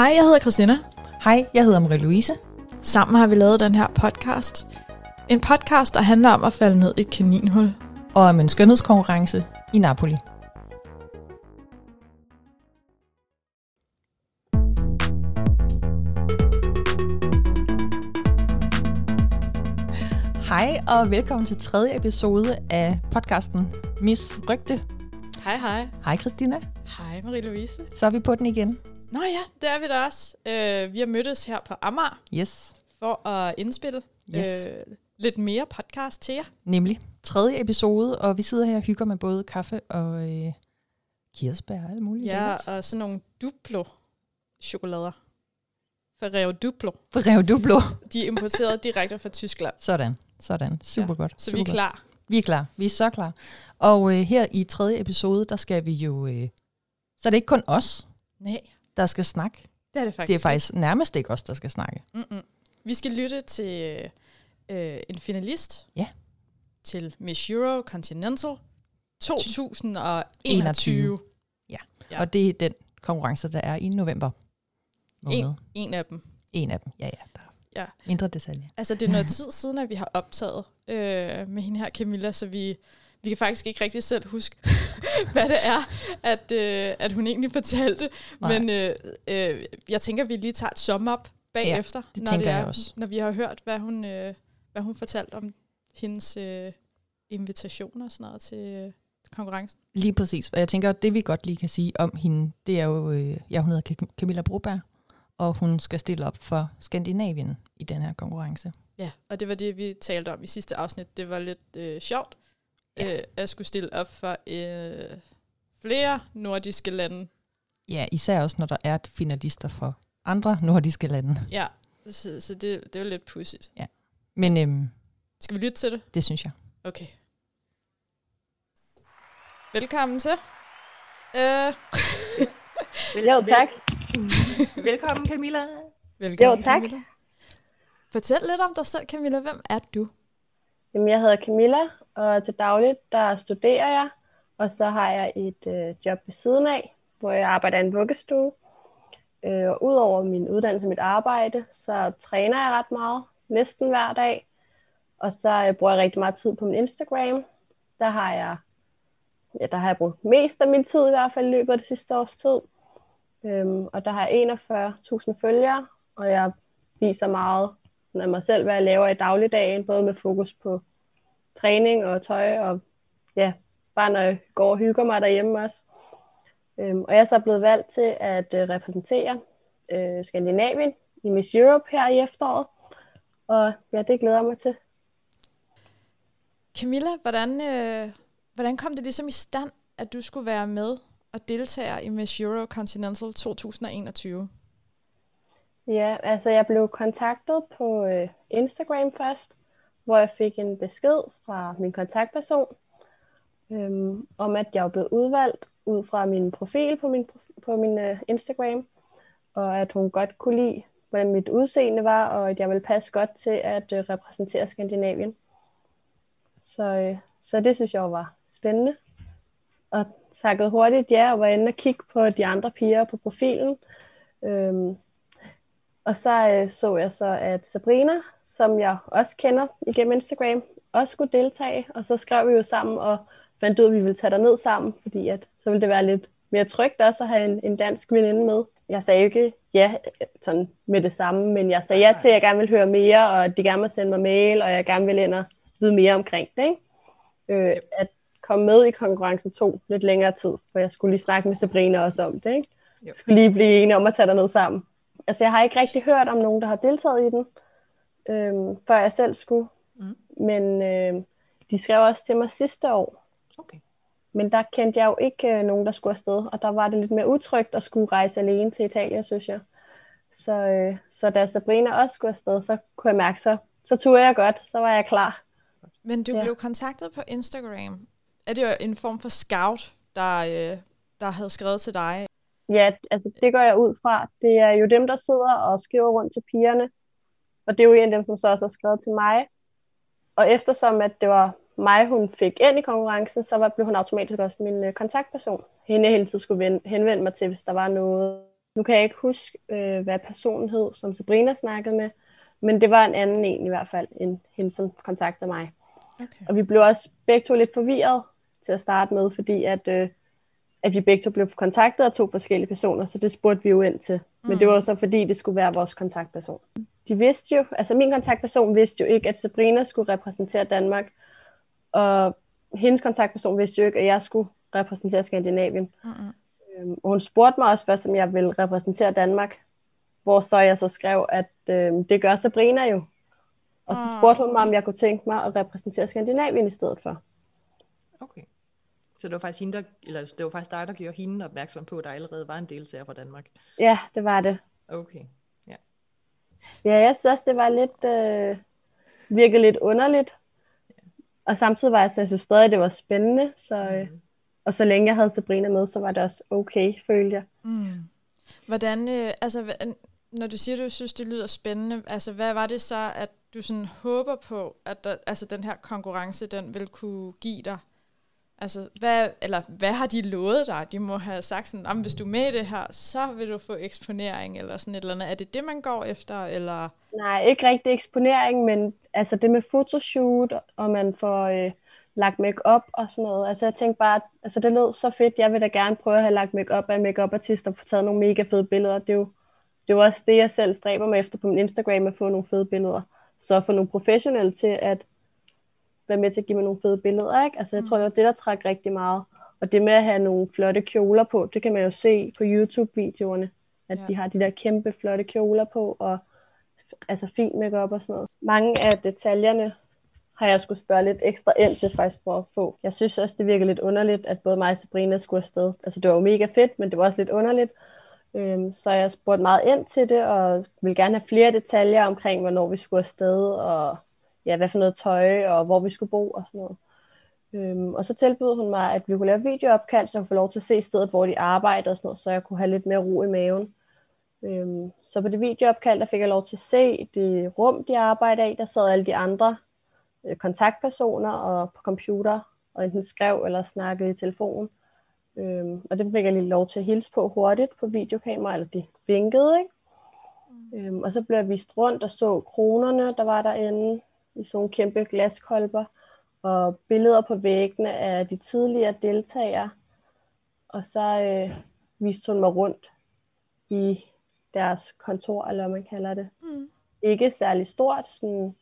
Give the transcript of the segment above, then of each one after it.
Hej, jeg hedder Christina. Hej, jeg hedder Marie-Louise. Sammen har vi lavet den her podcast. En podcast, der handler om at falde ned i et kaninhul. Og om en skønhedskonkurrence i Napoli. Hej og velkommen til tredje episode af podcasten Miss Rygte. Hej, hej. Hej Christina. Hej, Marie-Louise. Så er vi på den igen. Nå ja, det er vi da også. Uh, vi har mødtes her på Amager Yes, for at indspille Yes. øh, lidt mere podcast til jer. nemlig tredje episode, og vi sidder her og hygger med både kaffe og øh, kirsebær og alt muligt. Ja, og sådan nogle Duplo-chokolader. Ferrero Duplo. Rev Duplo. De er importeret direkte fra Tyskland. Sådan, sådan. Super Ja, godt. Så super vi er godt. klar. Vi er klar. Vi er så klar. Og øh, her i tredje episode, der skal vi jo... Øh, så er det ikke kun os, Nej, der skal snakke. det er det faktisk. Det er faktisk nærmest ikke os, der skal snakke. Mm-mm. Vi skal lytte til øh, en finalist. Ja. Til Miss Euro Continental 2021. 21. Ja. Ja. Og det er den konkurrence, der er i november måned. En, En, af dem. en af dem. Ja, ja. Der er Ja. mindre detaljer. Altså, det er noget tid siden, at vi har optaget øh, med hende her, Camilla, så vi, vi kan faktisk ikke rigtig selv huske, hvad det er, at, øh, at hun egentlig fortalte. Nej. Men øh, øh, jeg tænker, at vi lige tager et sum op bagefter, det når, det er, jeg også. når vi har hørt, hvad hun, øh, hvad hun fortalte om hendes øh, invitationer og sådan noget til øh, konkurrencen. Lige præcis. Og jeg tænker, at det vi godt lige kan sige om hende, det er jo, øh, ja, hun hedder Cam- Camilla Broberg, og hun skal stille op for Skandinavien i den her konkurrence. Ja, og det var det, vi talte om i sidste afsnit. Det var lidt øh, sjovt, ja. øh, at skulle stille op for øh, flere nordiske lande. Ja, især også, når der er finalister for andre nordiske lande. Ja, så, så det, det var lidt pudsigt. Men øhm, Skal vi lytte til det? det synes jeg. Okay. Velkommen til. Øh, Jo, tak. Velkommen Camilla. velkommen, Jo, tak. Camilla. Fortæl lidt om dig selv, Camilla. Hvem er du? Jamen, jeg hedder Camilla, og til dagligt der studerer jeg, og så har jeg et øh, job ved siden af, hvor jeg arbejder i en vuggestue. Øh, og udover min uddannelse og mit arbejde, så træner jeg ret meget, næsten hver dag. Og så øh, bruger jeg rigtig meget tid på min Instagram. Der har jeg, ja, der har jeg brugt mest af min tid i hvert fald i løbet af det sidste års tid. Øhm, og der har jeg 41.000 følgere, og jeg viser meget sådan af mig selv, hvad jeg laver i dagligdagen, både med fokus på træning og tøj, og ja, bare når jeg går og hygger mig derhjemme også. Øhm, og jeg er så blevet valgt til at øh, repræsentere øh, Skandinavien i Miss Europe her i efteråret, og ja, det glæder jeg mig til. Camilla, hvordan, øh, hvordan kom det ligesom i stand, at du skulle være med og deltage i Miss Euro Continental 2021? Ja, altså jeg blev kontaktet på øh, Instagram først, hvor jeg fik en besked fra min kontaktperson, øhm, om at jeg var blevet udvalgt ud fra min profil på min, på min øh, Instagram, og at hun godt kunne lide, hvordan mit udseende var, og at jeg ville passe godt til at øh, repræsentere Skandinavien. Så, øh, så det synes jeg var spændende. Og takkede hurtigt ja, og var inde og kigge på de andre piger på profilen. Øhm, og så øh, så jeg så, at Sabrina, som jeg også kender igennem Instagram, også skulle deltage. Og så skrev vi jo sammen og fandt ud, at vi ville tage ned sammen, fordi at, så ville det være lidt mere trygt også at have en, en dansk veninde med. Jeg sagde jo ikke ja sådan med det samme, men jeg sagde ja til, at jeg gerne ville høre mere, og at de gerne ville sende mig mail, og jeg gerne ville ind og vide mere omkring det. Ikke? Øh, at komme med i konkurrence 2 lidt længere tid, for jeg skulle lige snakke med Sabrina også om det. Ikke? Jeg skulle lige blive enige om at tage ned sammen. Altså, jeg har ikke rigtig hørt om nogen, der har deltaget i den, øhm, før jeg selv skulle. Mm. Men øh, de skrev også til mig sidste år. Okay. Men der kendte jeg jo ikke øh, nogen, der skulle afsted, og der var det lidt mere utrygt at skulle rejse alene til Italien, synes jeg. Så, øh, så da Sabrina også skulle afsted, så kunne jeg mærke, så, så turde jeg godt, så var jeg klar. Men du Ja. blev kontaktet på Instagram. Er det jo en form for scout, der, øh, der havde skrevet til dig? Ja, altså det går jeg ud fra. Det er jo dem, der sidder og skriver rundt til pigerne. Og det er jo en af dem, som så også har skrevet til mig. Og eftersom at det var mig, hun fik ind i konkurrencen, så var, blev hun automatisk også min øh, kontaktperson. Hende hele tiden skulle ven- henvende mig til, hvis der var noget, Nu kan jeg ikke huske, øh, hvad personen hed, som Sabrina snakkede med, men det var en anden en i hvert fald, end hende, som kontaktede mig. Okay. Og vi blev også begge to lidt forvirret til at starte med, fordi at, øh, at vi begge to blev kontaktet af to forskellige personer, så det spurgte vi jo ind til. Men det var jo så fordi, det skulle være vores kontaktperson. De vidste jo, altså min kontaktperson vidste jo ikke, at Sabrina skulle repræsentere Danmark, og hendes kontaktperson vidste jo ikke, at jeg skulle repræsentere Skandinavien. Mm-hmm. Øhm, og hun spurgte mig også først, om jeg ville repræsentere Danmark, hvor så jeg så skrev, at øh, det gør Sabrina jo. Og så spurgte hun mig, om jeg kunne tænke mig at repræsentere Skandinavien i stedet for. Okay. Så det var faktisk hende, der, eller det var faktisk dig, der gjorde hende opmærksom på, at der allerede var en deltager fra Danmark. Ja, det var det. Okay. Ja. Ja, jeg synes også, det var lidt, øh, virkede lidt underligt. Og samtidig var jeg, så jeg synes stadig, det var spændende. Så, øh, og så længe jeg havde Sabrina med, så var det også okay, følte jeg. Mm. Hvordan, øh, altså, når du siger, du synes, det lyder spændende, altså, hvad var det så, at du sådan håber på, at der, altså, den her konkurrence, den vil kunne give dig? Altså, hvad, eller hvad har de lovet dig? De må have sagt sådan, hvis du er med i det her, så vil du få eksponering, eller sådan et eller andet. Er det det, man går efter, eller? Nej, ikke rigtig eksponering, men altså det med fotoshoot, og man får øh, lagt make og sådan noget. Altså jeg tænkte bare, altså det lød så fedt. Jeg vil da gerne prøve at have lagt make af make artist og få taget nogle mega fede billeder. Det er jo, det er jo også det, jeg selv stræber mig efter på min Instagram, at få nogle fede billeder. Så at få nogle professionelle til at være med til at give mig nogle fede billeder. Ikke? Altså jeg tror, det var det, der trak rigtig meget. Og det med at have nogle flotte kjoler på, det kan man jo se på YouTube-videoerne, at Ja. ja. de har de der kæmpe flotte kjoler på, og altså fin makeup og sådan noget. Mange af detaljerne har jeg skulle spørge lidt ekstra ind til faktisk for at få. Jeg synes også, det virker lidt underligt, at både mig og Sabrina skulle afsted. Altså det var jo mega fedt, men det var også lidt underligt. Øhm, så jeg spurgte meget ind til det, og vil gerne have flere detaljer omkring, hvornår vi skulle afsted, og ja, hvad for noget tøj, og hvor vi skulle bo og sådan noget. Øhm, og så tilbød hun mig, at vi kunne lave videoopkald, så jeg kunne få lov til at se stedet, hvor de arbejdede og sådan noget, så jeg kunne have lidt mere ro i maven. Øhm, så på det videoopkald, der fik jeg lov til at se det rum, de arbejder i. Der sad alle de andre øh, kontaktpersoner og på computer, og enten skrev eller snakkede i telefonen. Øhm, og det fik jeg lige lov til at hilse på hurtigt på videokamera, eller de vinkede, ikke? Øhm, og så blev jeg vist rundt og så kronerne, der var derinde, i sådan nogle kæmpe glaskolber, og billeder på væggene af de tidligere deltagere. Og så øh, viste hun mig rundt i deres kontor, eller hvad man kalder det. Mm. Ikke særlig stort, sådan,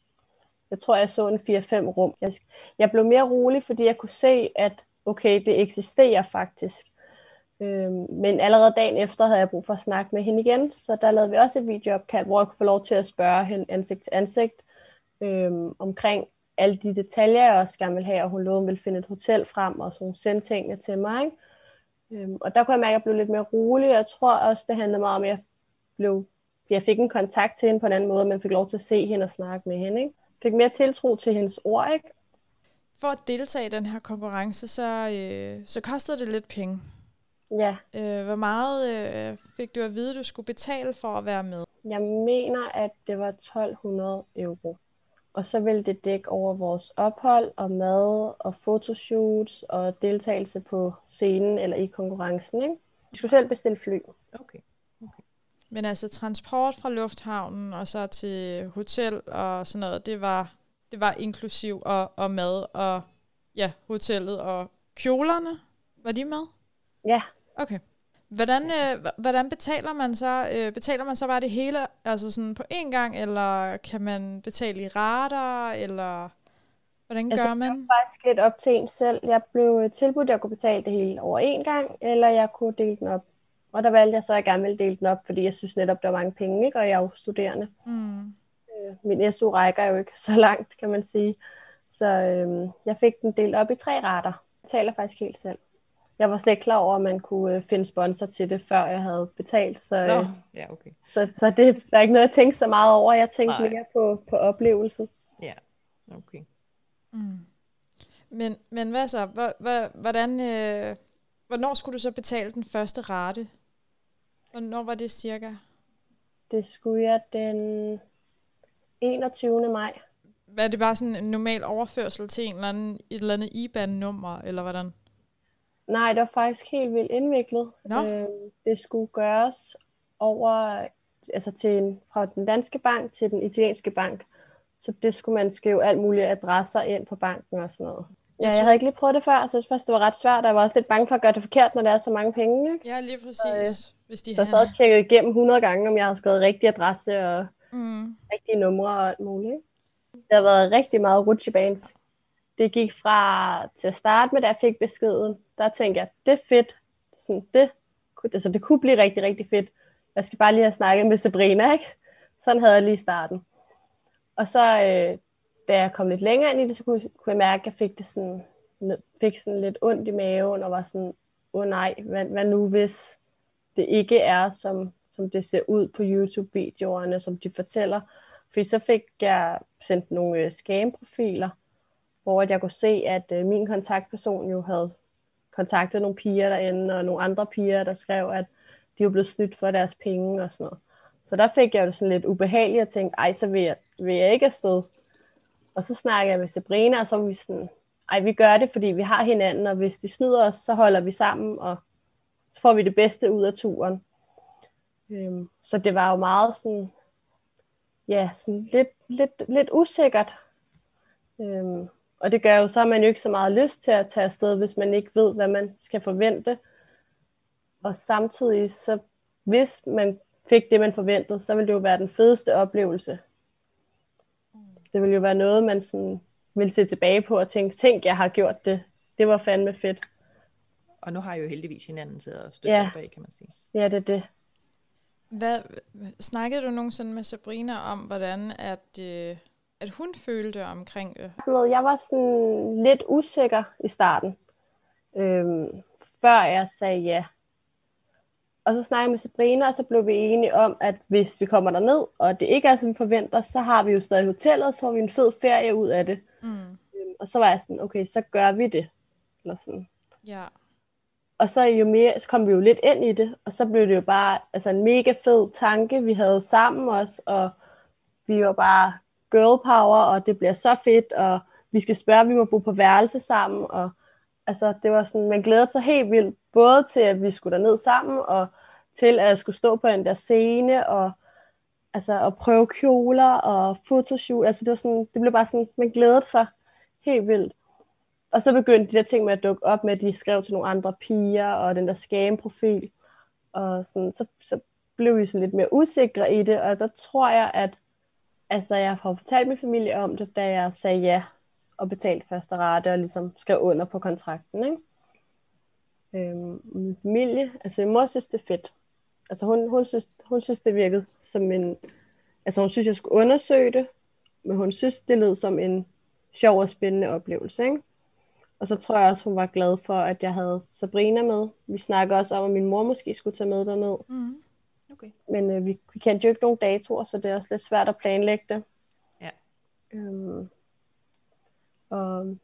jeg tror, jeg så en 4-5 rum. Jeg, jeg blev mere rolig, fordi jeg kunne se, at okay, det eksisterer faktisk. Øhm, men allerede dagen efter havde jeg brug for at snakke med hende igen, så der lavede vi også et videoopkald, hvor jeg kunne få lov til at spørge hende ansigt til ansigt øhm, omkring alle de detaljer, jeg også gerne ville have, og hun lovede, hun ville finde et hotel frem, og så hun sendte tingene til mig. Ikke? Øhm, og der kunne jeg mærke, at jeg blev lidt mere rolig. Jeg tror også, det handlede meget om, at jeg, blev, jeg fik en kontakt til hende på en anden måde, men fik lov til at se hende og snakke med hende. Ikke? Fik mere tiltro til hendes ord, ikke? For at deltage i den her konkurrence, så, øh, så kostede det lidt penge. Ja, Øh, hvor meget øh, fik du at vide, du skulle betale for at være med? jeg mener, at det var 1200 euro. Og så ville det dække over vores ophold og mad og fotoshoots og deltagelse på scenen eller i konkurrencen. Ikke? Vi skulle selv bestille fly. Okay. Men altså transport fra lufthavnen og så til hotel og sådan noget, det var, det var inklusiv og, og mad og ja, hotellet og kjolerne. Var de med? Ja, Okay. Hvordan, øh, hvordan betaler man så? Øh, betaler man så bare det hele altså sådan på én gang, eller kan man betale i rater, eller hvordan Altså, gør man? faktisk lidt op til en selv. Jeg blev øh, tilbudt, at jeg kunne betale det hele over en gang, eller jeg kunne dele den op. Og der valgte jeg så, at jeg gerne ville dele den op, fordi jeg synes netop, der var mange penge, ikke? og jeg er jo studerende. Mm. Øh, Min SU rækker jo ikke så langt, kan man sige. Så øh, jeg fik den delt op i tre rater. Jeg betaler faktisk helt selv. Jeg var slet ikke klar over, at man kunne øh, finde sponsor til det, før jeg havde betalt. Så, Nå, øh, ja, okay. så, så det der er ikke noget, jeg tænkte så meget over. Jeg tænkte Nej. mere på, på oplevelsen. Ja, okay. Mm. Men, men hvad så? Hvor- hvor- Hvordan, øh, hvornår skulle du så betale den første rate? Hvornår var det cirka? Det skulle jeg den 21. maj. Var det bare sådan en normal overførsel til en eller anden, et eller andet IBAN-nummer, eller hvordan? Nej, det var faktisk helt vildt indviklet. Nå. Øh, det skulle gøres over, altså til en, fra den danske bank til den italienske bank. Så det skulle man skrive alt mulige adresser ind på banken og sådan noget. Ja, jeg havde ikke lige prøvet det før, så jeg synes det var ret svært, og jeg var også lidt bange for at gøre det forkert, når der er så mange penge. Ikke? Ja, lige præcis. Så, Hvis de så jeg havde tjekket igennem 100 gange, om jeg havde skrevet rigtig adresse og mm. rigtige numre og alt muligt. Det har været rigtig meget rutsjebane. Det gik fra til at starte med, da jeg fik beskeden, der tænkte jeg, det er fedt. Sådan, det, altså, det kunne blive rigtig, rigtig fedt. Jeg skal bare lige have snakket med Sabrina, ikke? Sådan havde jeg lige starten. Og så, øh, da jeg kom lidt længere ind i det, så kunne, kunne jeg mærke, at jeg fik, det sådan, fik sådan lidt ondt i maven, og var sådan, åh oh, nej, hvad, hvad nu hvis det ikke er, som, som det ser ud på YouTube-videoerne, som de fortæller. Fordi så fik jeg sendt nogle øh, scam-profiler, hvor jeg kunne se, at øh, min kontaktperson jo havde kontaktet nogle piger derinde, og nogle andre piger, der skrev, at de var blevet snydt for deres penge og sådan noget. Så der fik jeg jo sådan lidt ubehageligt at tænke, ej, så vil jeg, vil jeg ikke afsted. Og så snakker jeg med Sabrina, og så var vi sådan, ej, vi gør det, fordi vi har hinanden, og hvis de snyder os, så holder vi sammen, og så får vi det bedste ud af turen. Øhm, så det var jo meget sådan, ja, sådan lidt, lidt, lidt usikkert. Øhm, og det gør jo så, at man jo ikke så meget lyst til at tage afsted, hvis man ikke ved, hvad man skal forvente. Og samtidig, så hvis man fik det, man forventede, så ville det jo være den fedeste oplevelse. Det ville jo være noget, man sådan ville se tilbage på og tænke, tænk, jeg har gjort det. Det var fandme fedt. Og nu har jeg jo heldigvis hinanden til at støtte ja. bag, kan man sige. Ja, det er det. Hvad, snakkede du nogensinde med Sabrina om, hvordan at, øh, at hun følte omkring det? Jeg var sådan lidt usikker i starten, øhm, før jeg sagde ja. Og så snakkede jeg med Sabrina, og så blev vi enige om, at hvis vi kommer der ned, og det ikke er, som vi forventer, så har vi jo stadig hotellet, så får vi en fed ferie ud af det. Mm. Øhm, og så var jeg sådan, okay, så gør vi det. Eller sådan. Ja. Og så, jo mere, så kom vi jo lidt ind i det, og så blev det jo bare altså en mega fed tanke, vi havde sammen også, og vi var bare girl power, og det bliver så fedt, og vi skal spørge, om vi må bo på værelse sammen, og altså, det var sådan, man glædede sig helt vildt, både til, at vi skulle ned sammen, og til, at jeg skulle stå på den der scene, og altså, at prøve kjoler, og fotoshoot, altså, det var sådan, det blev bare sådan, man glædede sig helt vildt. Og så begyndte de der ting med at dukke op med, at de skrev til nogle andre piger, og den der scam-profil, og sådan, så, så blev vi sådan lidt mere usikre i det, og så tror jeg, at altså, jeg har fortalt min familie om det, da jeg sagde ja, og betalte første rate, og ligesom skrev under på kontrakten, ikke? Øhm, min familie, altså min mor synes, det er fedt. Altså hun, hun, synes, hun synes, det virkede som en, altså hun synes, jeg skulle undersøge det, men hun synes, det lød som en sjov og spændende oplevelse, ikke? Og så tror jeg også, hun var glad for, at jeg havde Sabrina med. Vi snakker også om, at min mor måske skulle tage med derned. Mm. Okay. Men øh, vi, vi kendte jo ikke nogen datoer, så det er også lidt svært at planlægge det. Ja. Øhm, og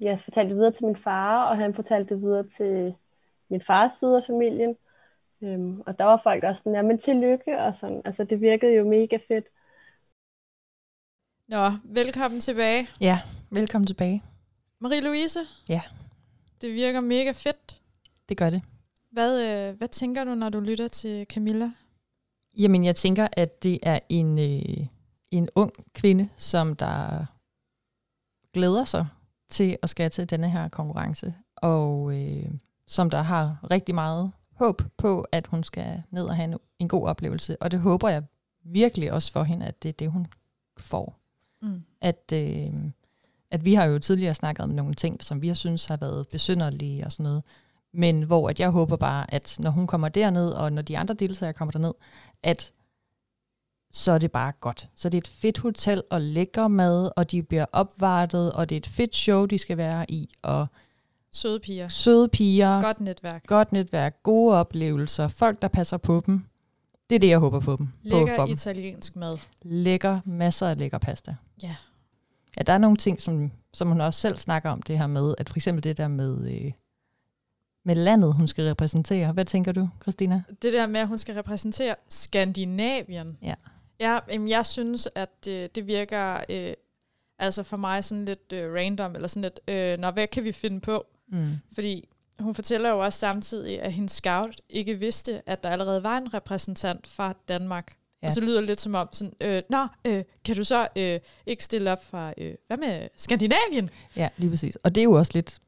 jeg fortalte det videre til min far, og han fortalte det videre til min fars side af familien. Øhm, og der var folk også sådan, jamen tillykke, og sådan. Altså det virkede jo mega fedt. Nå, velkommen tilbage. Ja, velkommen tilbage. Marie-Louise? Ja. Det virker mega fedt. Det gør det. Hvad, øh, hvad tænker du, når du lytter til Camilla? Jamen, jeg tænker, at det er en, øh, en ung kvinde, som der glæder sig til at skal til denne her konkurrence, og øh, som der har rigtig meget håb på, at hun skal ned og have en, en god oplevelse. Og det håber jeg virkelig også for hende, at det er det, hun får. Mm. At, øh, at vi har jo tidligere snakket om nogle ting, som vi har synes har været besynderlige og sådan noget. Men hvor at jeg håber bare, at når hun kommer derned, og når de andre deltagere kommer derned, at så er det bare godt. Så det er et fedt hotel og lækker mad, og de bliver opvartet, og det er et fedt show, de skal være i, og søde piger. Søde piger. Godt netværk. Godt netværk, gode oplevelser, folk, der passer på dem. Det er det, jeg håber på dem. Lækker på for italiensk dem. mad. Lækker, masser af lækker pasta. Ja. Ja, der er nogle ting, som, som hun også selv snakker om, det her med, at for eksempel det der med, øh, med landet, hun skal repræsentere. Hvad tænker du, Christina? Det der med, at hun skal repræsentere Skandinavien. Ja. Ja, jamen, jeg synes, at øh, det virker øh, altså for mig sådan lidt øh, random, eller sådan lidt, øh, når hvad kan vi finde på? Mm. Fordi hun fortæller jo også samtidig, at hendes scout ikke vidste, at der allerede var en repræsentant fra Danmark. Ja. Og så lyder det lidt som om, sådan, øh, Nå, øh, kan du så øh, ikke stille op fra, øh, hvad med Skandinavien? Ja, lige præcis. Og det er jo også lidt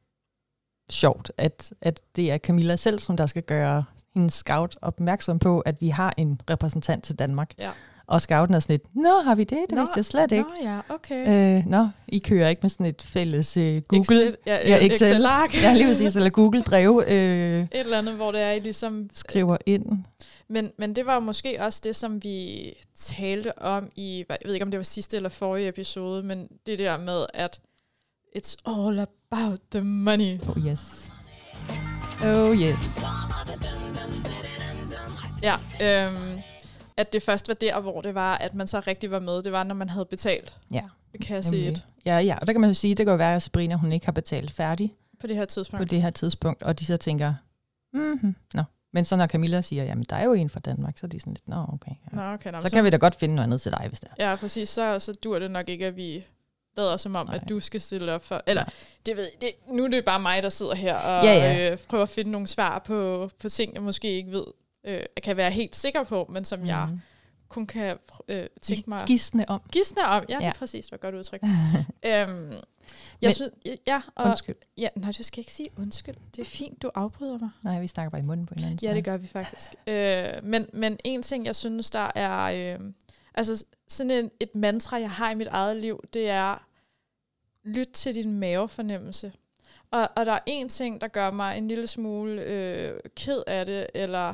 sjovt, at, at det er Camilla selv, som der skal gøre hendes scout opmærksom på, at vi har en repræsentant til Danmark. Ja. Og scouten er sådan lidt, nå, har vi det? Det Nå, vidste jeg slet ikke. Nå ja, okay. Øh, nå, I kører ikke med sådan et fælles øh, Google. Excel, ja, Ja, ja, Excel. Excel-ark. Ja, lige præcis. Eller Google Drev øh, Et eller andet, hvor det er, I ligesom... skriver ind. Men, men det var måske også det, som vi talte om i, jeg ved ikke, om det var sidste eller forrige episode, men det der med, at it's all about the money. Oh yes. Oh yes. Ja, øhm, at det først var der, hvor det var, at man så rigtig var med. Det var, når man havde betalt. Ja. Det kan jeg se Nemlig. et Ja, ja, og der kan man jo sige, det kan jo være, at Sabrina hun ikke har betalt færdig på det her på tidspunkt. det her tidspunkt, og de så tænker, mhm, nå. Men så når Camilla siger, jamen der er jo en fra Danmark, så er de sådan lidt, nå okay. Ja. Nå, okay, nå, Så kan vi da godt finde noget andet til dig, hvis det er. Ja, præcis. Så, så dur det nok ikke, at vi lader som om, Nej. at du skal stille op for... Eller, Nej. det ved, det, nu er det bare mig, der sidder her og Ja, ja. Øh, prøver at finde nogle svar på, på ting, jeg måske ikke ved, øh, kan være helt sikker på, men som mm. jeg Mhm. kun kan øh, tænke mig... Gisne om. Gisne om. Ja, ja. Ja. præcis. Det var godt udtryk. øhm, jeg Men- synes, ja, og, Undskyld. ja, nej, du skal ikke sige undskyld. Det er fint, du afbryder mig. Nej, vi snakker bare i munden på hinanden. Ja, det gør vi faktisk. øh, men, men en ting, jeg synes, der er... Øh, altså sådan en, et mantra, jeg har i mit eget liv, det er, lyt til din mavefornemmelse. Og, og der er en ting, der gør mig en lille smule øh, ked af det, eller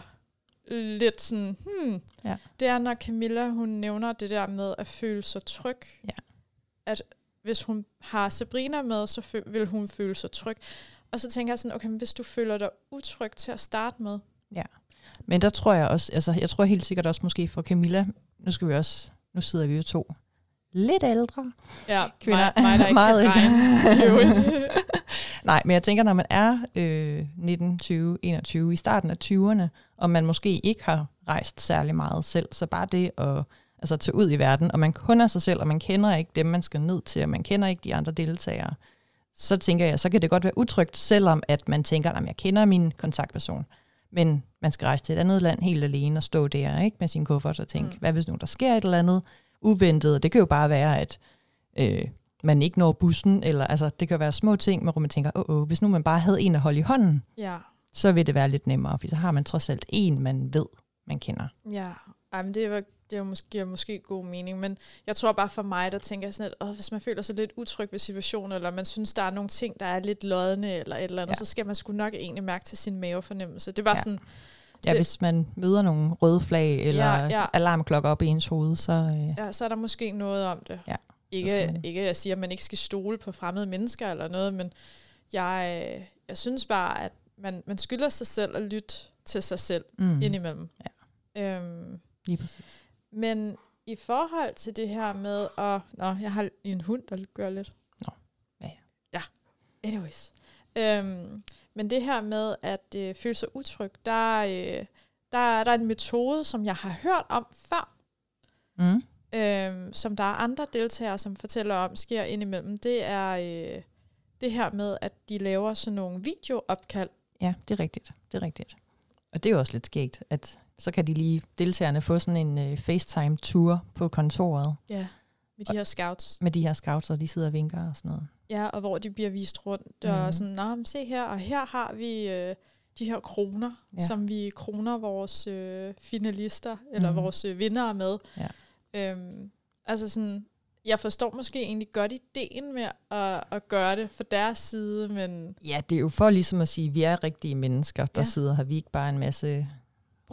lidt sådan, hmm, Ja. det er, når Camilla, hun nævner det der med at føle sig tryg. Ja. At hvis hun har Sabrina med, så fø- vil hun føle sig tryg. Og så tænker jeg sådan, okay, men hvis du føler dig utryg til at starte med, Men der tror jeg også, altså jeg tror helt sikkert også måske for Camilla, nu skal vi også, nu sidder vi jo to lidt ældre Ja, kvinder. Mig, mig der ikke Meget kan regne. Nej, men jeg tænker, når man er øh, 19, 20, 21, i starten af 20'erne, og man måske ikke har rejst særlig meget selv, så bare det at altså, tage ud i verden, og man kun er sig selv, og man kender ikke dem, man skal ned til, og man kender ikke de andre deltagere, så tænker jeg, så kan det godt være utrygt, selvom at man tænker, at jeg kender min kontaktperson. Men man skal rejse til et andet land helt alene og stå der ikke med sin kuffert og tænke, Mm. hvad hvis nu der sker et eller andet uventet? Og det kan jo bare være, at øh, man ikke når bussen, eller altså, det kan være små ting, hvor man tænker, åh, åh, hvis nu man bare havde en at holde i hånden, ja, så vil det være lidt nemmere, for så har man trods alt en, man ved, man kender. ja. Ej, men det, var, det var måske, giver måske god mening, men jeg tror bare for mig, der tænker jeg sådan, at åh, hvis man føler sig lidt utryg ved situationen, eller man synes, der er nogle ting, der er lidt lodne, eller et eller andet, ja. Så skal man sgu nok egentlig mærke til sin mavefornemmelse. Det var ja. Sådan, Ja, Det- hvis man møder nogle røde flag, eller Ja, ja, alarmklokker op i ens hoved, så øh, ja, så er der måske noget om det. Ja, Ikke, man. ikke at jeg siger, at man ikke skal stole på fremmede mennesker eller noget, men jeg, jeg synes bare, at man, man skylder sig selv at lytte til sig selv mm. indimellem. Ja. Øhm, lige præcis. Men i forhold til det her med at... Nå, jeg har en hund, der gør lidt. Nå, ja, ja. Anyways. Øhm, men det her med at øh, føle sig utryg, der, øh, der, der er en metode, som jeg har hørt om før, Mm. øhm, som der er andre deltagere, som fortæller om, sker indimellem. Det er øh, det her med, at de laver sådan nogle videoopkald. Ja, det er rigtigt. Det er rigtigt. Og det er jo også lidt skægt, at så kan de lige deltagerne få sådan en uh, FaceTime-tur på kontoret Ja. Med de her scouts. med de her scouts, og de sidder og vinker og sådan noget. Ja, og hvor de bliver vist rundt. Mm. Og sådan, Nå, men se her, og her har vi øh, de her kroner, ja. Som vi kroner vores øh, finalister, eller Mhm. vores øh, vindere med. Ja. Øhm, altså sådan, jeg forstår måske egentlig godt ideen med at, at gøre det for deres side, men Ja, det er jo for ligesom at sige, at vi er rigtige mennesker, der ja. sidder her. Vi er ikke bare en masse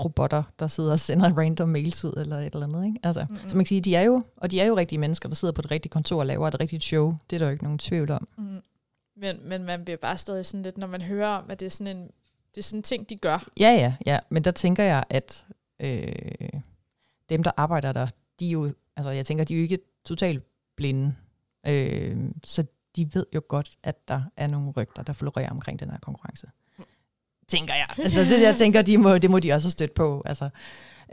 robotter, der sidder og sender random mails ud eller et eller andet. Ikke? Altså, Mm-mm. Så man kan sige, de er jo, og de er jo rigtige mennesker, der sidder på det rigtige kontor og laver et rigtigt show. Det er der jo ikke nogen tvivl om. Mm. Men, men man bliver bare stadig sådan lidt, når man hører om, at det er sådan en, det er sådan en ting, de gør. Ja, ja, ja. Men der tænker jeg, at øh, dem, der arbejder der, de er jo, altså jeg tænker, de er jo ikke totalt blinde. Øh, så de ved jo godt, at der er nogle rygter, der florerer omkring den her konkurrence. Tænker jeg. Altså det, jeg tænker, de må, det må de også have stødt på. Altså,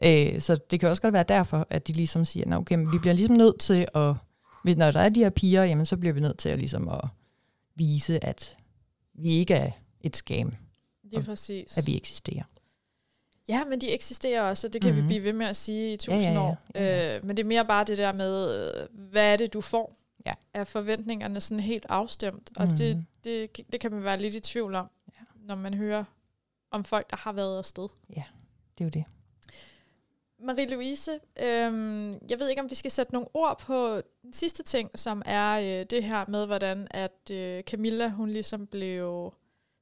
øh, så det kan også godt være derfor, at de ligesom siger, "Nå, okay, men vi bliver ligesom nødt til at, når der er de her piger, jamen så bliver vi nødt til at ligesom at vise, at vi ikke er et scam. Lige Og præcis. at vi eksisterer. Ja, men de eksisterer også, og det kan mm-hmm. Mhm. vi blive ved med at sige i tusind Ja, ja, ja. år. Ja, ja. Øh, men det er mere bare det der med, hvad er det, du får? Ja. Er forventningerne sådan helt afstemt? Og det, Mhm. det, det kan man være lidt i tvivl om, Ja. når man hører om folk, der har været afsted. Det er jo det. Marie-Louise, øhm, jeg ved ikke, om vi skal sætte nogle ord på den sidste ting, som er øh, det her med, hvordan at øh, Camilla, hun ligesom blev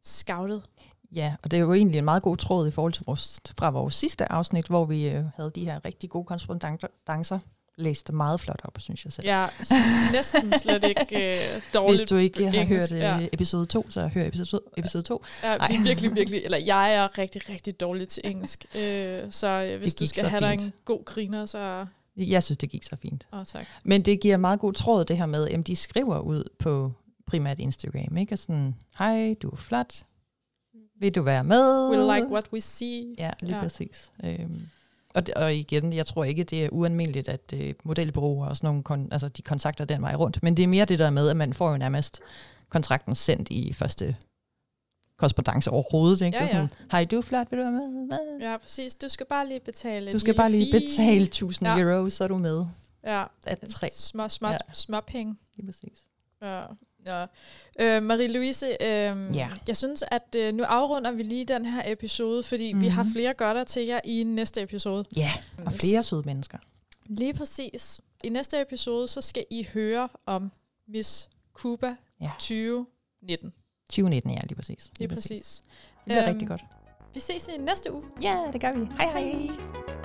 scoutet. Ja, og det er jo egentlig en meget god tråd i forhold til vores, fra vores sidste afsnit, hvor vi øh, havde de her rigtig gode korrespondancer. Læste meget flot op, synes jeg selv. Er s- næsten slet ikke øh, dårligt Hvis du ikke har engelsk, hørt ja. øh, episode 2, så hør episode, episode 2. Ja, Ej. virkelig, virkelig. Eller jeg er rigtig, rigtig dårlig til engelsk. Øh, så øh, hvis du skal have dig fint. en god griner, så... Jeg synes, det gik så fint. Åh, oh, tak. Men det giver meget god tråd, det her med, at de skriver ud på primært Instagram, ikke? Og sådan, hej, du er flot. Vil du være med? We like what we see. Ja, lige Ja. ja. præcis. Øhm, og, det, og igen, jeg tror ikke, det er ualmindeligt, at øh, modelbureauer og sådan nogle, kon, altså de kontakter den vej rundt. Men det er mere det der med, at man får jo nærmest kontrakten sendt i første korrespondence overhovedet. Ikke? Ja, Så sådan, hej, du er flot, vil du være med? Ja, præcis. Du skal bare lige betale Du skal bare lige fee. betale 1000 Ja. ja. euro, så er du med. Ja, Af tre. små, små, ja. Ja. små penge. Lige præcis. Ja. Ja. Øh, Marie-Louise, øh, Ja. jeg synes, at øh, nu afrunder vi lige den her episode, fordi mm-hmm. vi har Mhm. flere godter til jer i næste episode. Ja, og flere søde mennesker. Lige præcis. I næste episode, så skal I høre om Miss Cuba Ja. 2019. 2019, ja, lige præcis. Lige præcis. Det bliver Øhm, rigtig godt. Vi ses i næste uge. Ja, det gør vi. Hej hej.